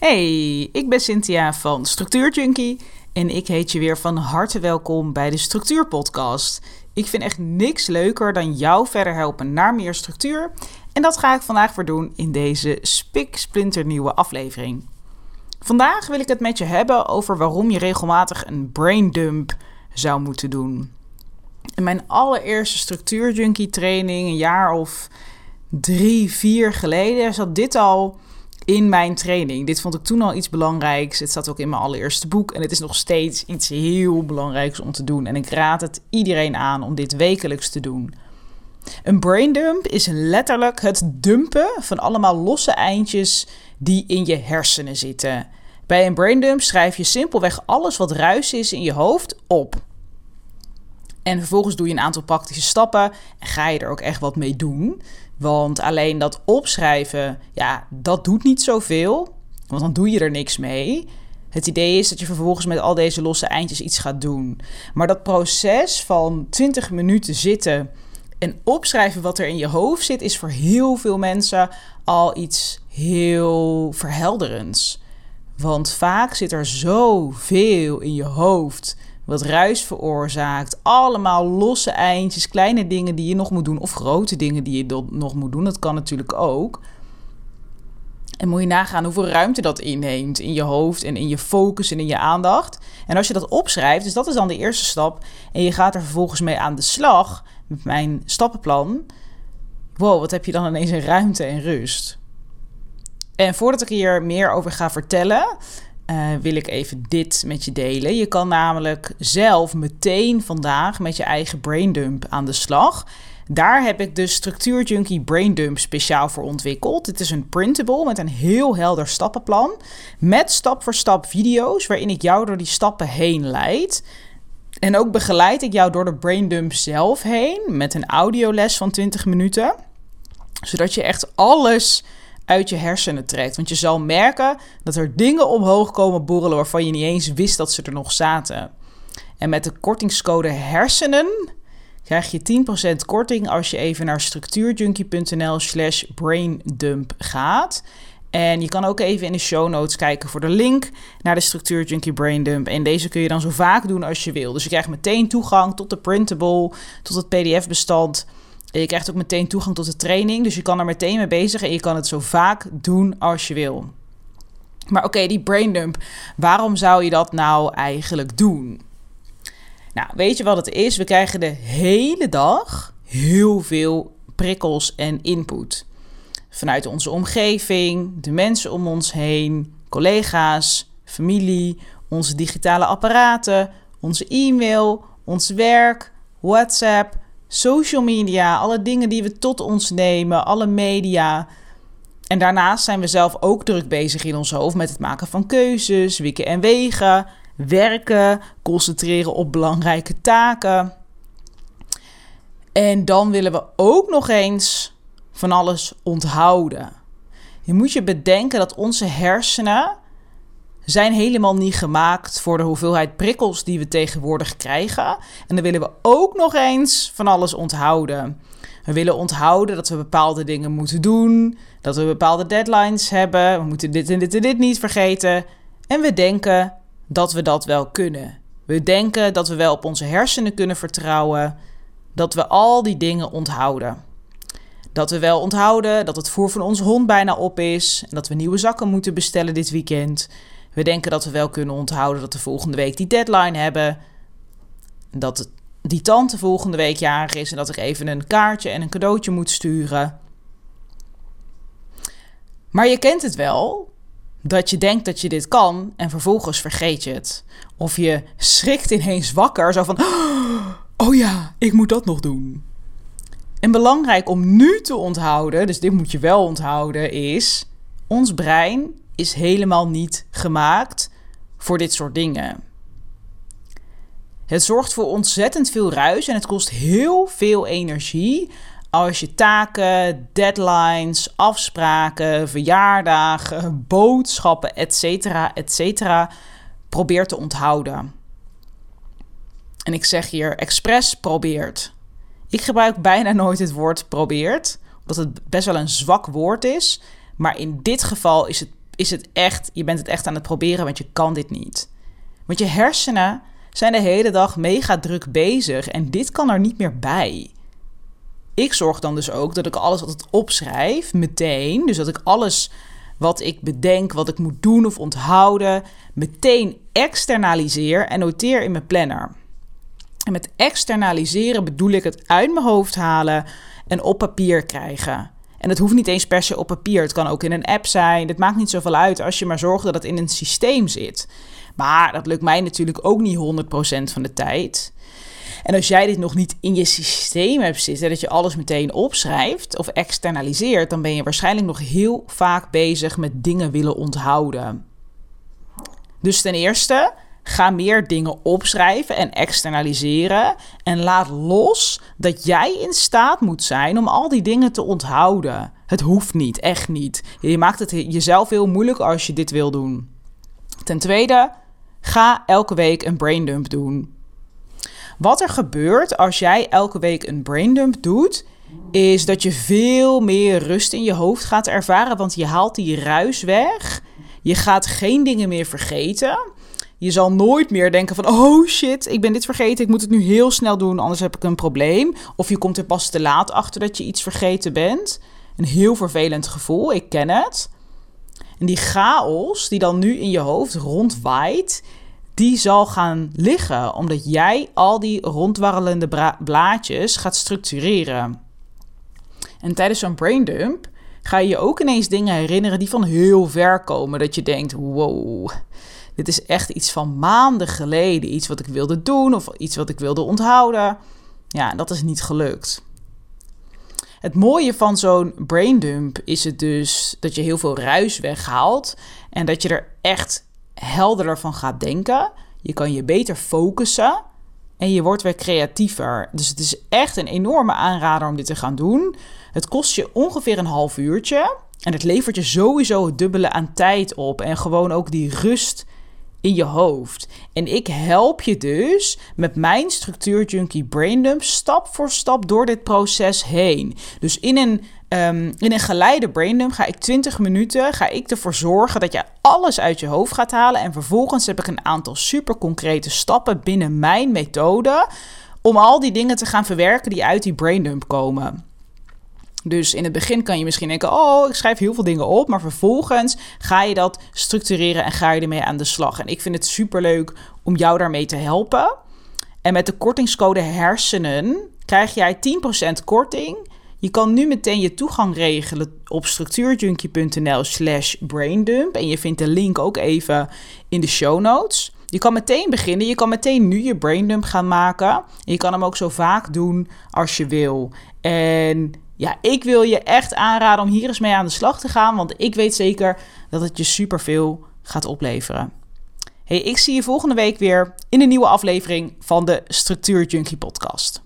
Hey, ik ben Cynthia van Structuur Junkie en ik heet je weer van harte welkom bij de Structuur Podcast. Ik vind echt niks leuker dan jou verder helpen naar meer structuur. En dat ga ik vandaag weer doen in deze spik nieuwe aflevering. Vandaag wil ik het met je hebben over waarom je regelmatig een brain dump zou moeten doen. In mijn allereerste Structuur Junkie training, een jaar of drie, vier geleden, zat dit al in mijn training. Dit vond ik toen al iets belangrijks. Het zat ook in mijn allereerste boek. En het is nog steeds iets heel belangrijks om te doen. En ik raad het iedereen aan om dit wekelijks te doen. Een braindump is letterlijk het dumpen van allemaal losse eindjes die in je hersenen zitten. Bij een braindump schrijf je simpelweg alles wat ruis is in je hoofd op. En vervolgens doe je een aantal praktische stappen en ga je er ook echt wat mee doen. Want alleen dat opschrijven, ja, dat doet niet zoveel. Want dan doe je er niks mee. Het idee is dat je vervolgens met al deze losse eindjes iets gaat doen. Maar dat proces van 20 minuten zitten en opschrijven wat er in je hoofd zit, is voor heel veel mensen al iets heel verhelderends. Want vaak zit er zoveel in je hoofd wat ruis veroorzaakt. Allemaal losse eindjes, kleine dingen die je nog moet doen of grote dingen die je nog moet doen. Dat kan natuurlijk ook. En moet je nagaan hoeveel ruimte dat inneemt in je hoofd en in je focus en in je aandacht. En als je dat opschrijft, dus dat is dan de eerste stap. En je gaat er vervolgens mee aan de slag met mijn stappenplan. Wow, wat heb je dan ineens in ruimte en rust. En voordat ik hier meer over ga vertellen, uh, wil ik even dit met je delen. Je kan namelijk zelf meteen vandaag met je eigen braindump aan de slag. Daar heb ik de Structuur Junkie Braindump speciaal voor ontwikkeld. Het is een printable met een heel helder stappenplan. Met stap voor stap video's waarin ik jou door die stappen heen leid. En ook begeleid ik jou door de braindump zelf heen met een audioles van 20 minuten. Zodat je echt alles uit je hersenen trekt. Want je zal merken dat er dingen omhoog komen borrelen waarvan je niet eens wist dat ze er nog zaten. En met de kortingscode hersenen krijg je 10% korting als je even naar structuurjunkie.nl slash braindump gaat. En je kan ook even in de show notes kijken voor de link naar de Structuur Junkie. En deze kun je dan zo vaak doen als je wil. Dus je krijgt meteen toegang tot de printable, tot het PDF-bestand. Je krijgt ook meteen toegang tot de training. Dus je kan er meteen mee bezig en je kan het zo vaak doen als je wil. Maar oké, die brain dump. Waarom zou je dat nou eigenlijk doen? Nou, weet je wat het is? We krijgen de hele dag heel veel prikkels en input. Vanuit onze omgeving, de mensen om ons heen, collega's, familie, onze digitale apparaten, onze e-mail, ons werk, WhatsApp, social media, alle dingen die we tot ons nemen, alle media. En daarnaast zijn we zelf ook druk bezig in ons hoofd met het maken van keuzes, wikken en wegen, werken, concentreren op belangrijke taken. En dan willen we ook nog eens van alles onthouden. Je moet je bedenken dat onze hersenen zijn helemaal niet gemaakt voor de hoeveelheid prikkels die we tegenwoordig krijgen. En dan willen we ook nog eens van alles onthouden. We willen onthouden dat we bepaalde dingen moeten doen, dat we bepaalde deadlines hebben, we moeten dit en dit en dit niet vergeten. En we denken dat we dat wel kunnen. We denken dat we wel op onze hersenen kunnen vertrouwen, dat we al die dingen onthouden. Dat we wel onthouden dat het voer van onze hond bijna op is en dat we nieuwe zakken moeten bestellen dit weekend. We denken dat we wel kunnen onthouden dat we volgende week die deadline hebben. Dat die tante volgende week jarig is en dat ik even een kaartje en een cadeautje moet sturen. Maar je kent het wel, dat je denkt dat je dit kan en vervolgens vergeet je het. Of je schrikt ineens wakker, zo van: Oh ja, ik moet dat nog doen. En belangrijk om nu te onthouden, dus dit moet je wel onthouden, is: ons brein is helemaal niet gemaakt voor dit soort dingen. Het zorgt voor ontzettend veel ruis en het kost heel veel energie als je taken, deadlines, afspraken, verjaardagen, boodschappen, etc., etc. probeert te onthouden. En ik zeg hier expres probeert. Ik gebruik bijna nooit het woord probeert, omdat het best wel een zwak woord is. Maar in dit geval is het is het echt, je bent het echt aan het proberen, want je kan dit niet. Want je hersenen zijn de hele dag mega druk bezig en dit kan er niet meer bij. Ik zorg dan dus ook dat ik alles altijd opschrijf, meteen. Dus dat ik alles wat ik bedenk, wat ik moet doen of onthouden, meteen externaliseer en noteer in mijn planner. En met externaliseren bedoel ik het uit mijn hoofd halen en op papier krijgen. En het hoeft niet eens per se op papier. Het kan ook in een app zijn. Het maakt niet zoveel uit als je maar zorgt dat het in een systeem zit. Maar dat lukt mij natuurlijk ook niet 100% van de tijd. En als jij dit nog niet in je systeem hebt zitten, dat je alles meteen opschrijft of externaliseert, dan ben je waarschijnlijk nog heel vaak bezig met dingen willen onthouden. Dus ten eerste, ga meer dingen opschrijven en externaliseren. En laat los dat jij in staat moet zijn om al die dingen te onthouden. Het hoeft niet, echt niet. Je maakt het jezelf heel moeilijk als je dit wil doen. Ten tweede, ga elke week een braindump doen. Wat er gebeurt als jij elke week een braindump doet, is dat je veel meer rust in je hoofd gaat ervaren, want je haalt die ruis weg. Je gaat geen dingen meer vergeten. Je zal nooit meer denken van, oh shit, ik ben dit vergeten, ik moet het nu heel snel doen, anders heb ik een probleem. Of je komt er pas te laat achter dat je iets vergeten bent. Een heel vervelend gevoel, ik ken het. En die chaos die dan nu in je hoofd rondwaait, die zal gaan liggen, omdat jij al die rondwarrelende blaadjes gaat structureren. En tijdens zo'n braindump ga je je ook ineens dingen herinneren die van heel ver komen. Dat je denkt, wow, dit is echt iets van maanden geleden. Iets wat ik wilde doen of iets wat ik wilde onthouden. Ja, dat is niet gelukt. Het mooie van zo'n braindump is het dus dat je heel veel ruis weghaalt en dat je er echt helderder van gaat denken. Je kan je beter focussen en je wordt weer creatiever. Dus het is echt een enorme aanrader om dit te gaan doen. Het kost je ongeveer een half uurtje en het levert je sowieso het dubbele aan tijd op en gewoon ook die rust in je hoofd. En ik help je dus met mijn structuur junkie braindump stap voor stap door dit proces heen. Dus in een, um, in een geleide braindump ga ik 20 minuten, ga ik ervoor zorgen dat je alles uit je hoofd gaat halen. En vervolgens heb ik een aantal super concrete stappen binnen mijn methode om al die dingen te gaan verwerken die uit die braindump komen. Dus in het begin kan je misschien denken: Oh, ik schrijf heel veel dingen op. Maar vervolgens ga je dat structureren en ga je ermee aan de slag. En ik vind het superleuk om jou daarmee te helpen. En met de kortingscode hersenen krijg jij 10% korting. Je kan nu meteen je toegang regelen op structuurjunkie.nl slash braindump. En je vindt de link ook even in de show notes. Je kan meteen beginnen. Je kan meteen nu je braindump gaan maken. En je kan hem ook zo vaak doen als je wil. En ja, ik wil je echt aanraden om hier eens mee aan de slag te gaan. Want ik weet zeker dat het je superveel gaat opleveren. Hey, ik zie je volgende week weer in een nieuwe aflevering van de Structuur Junkie podcast.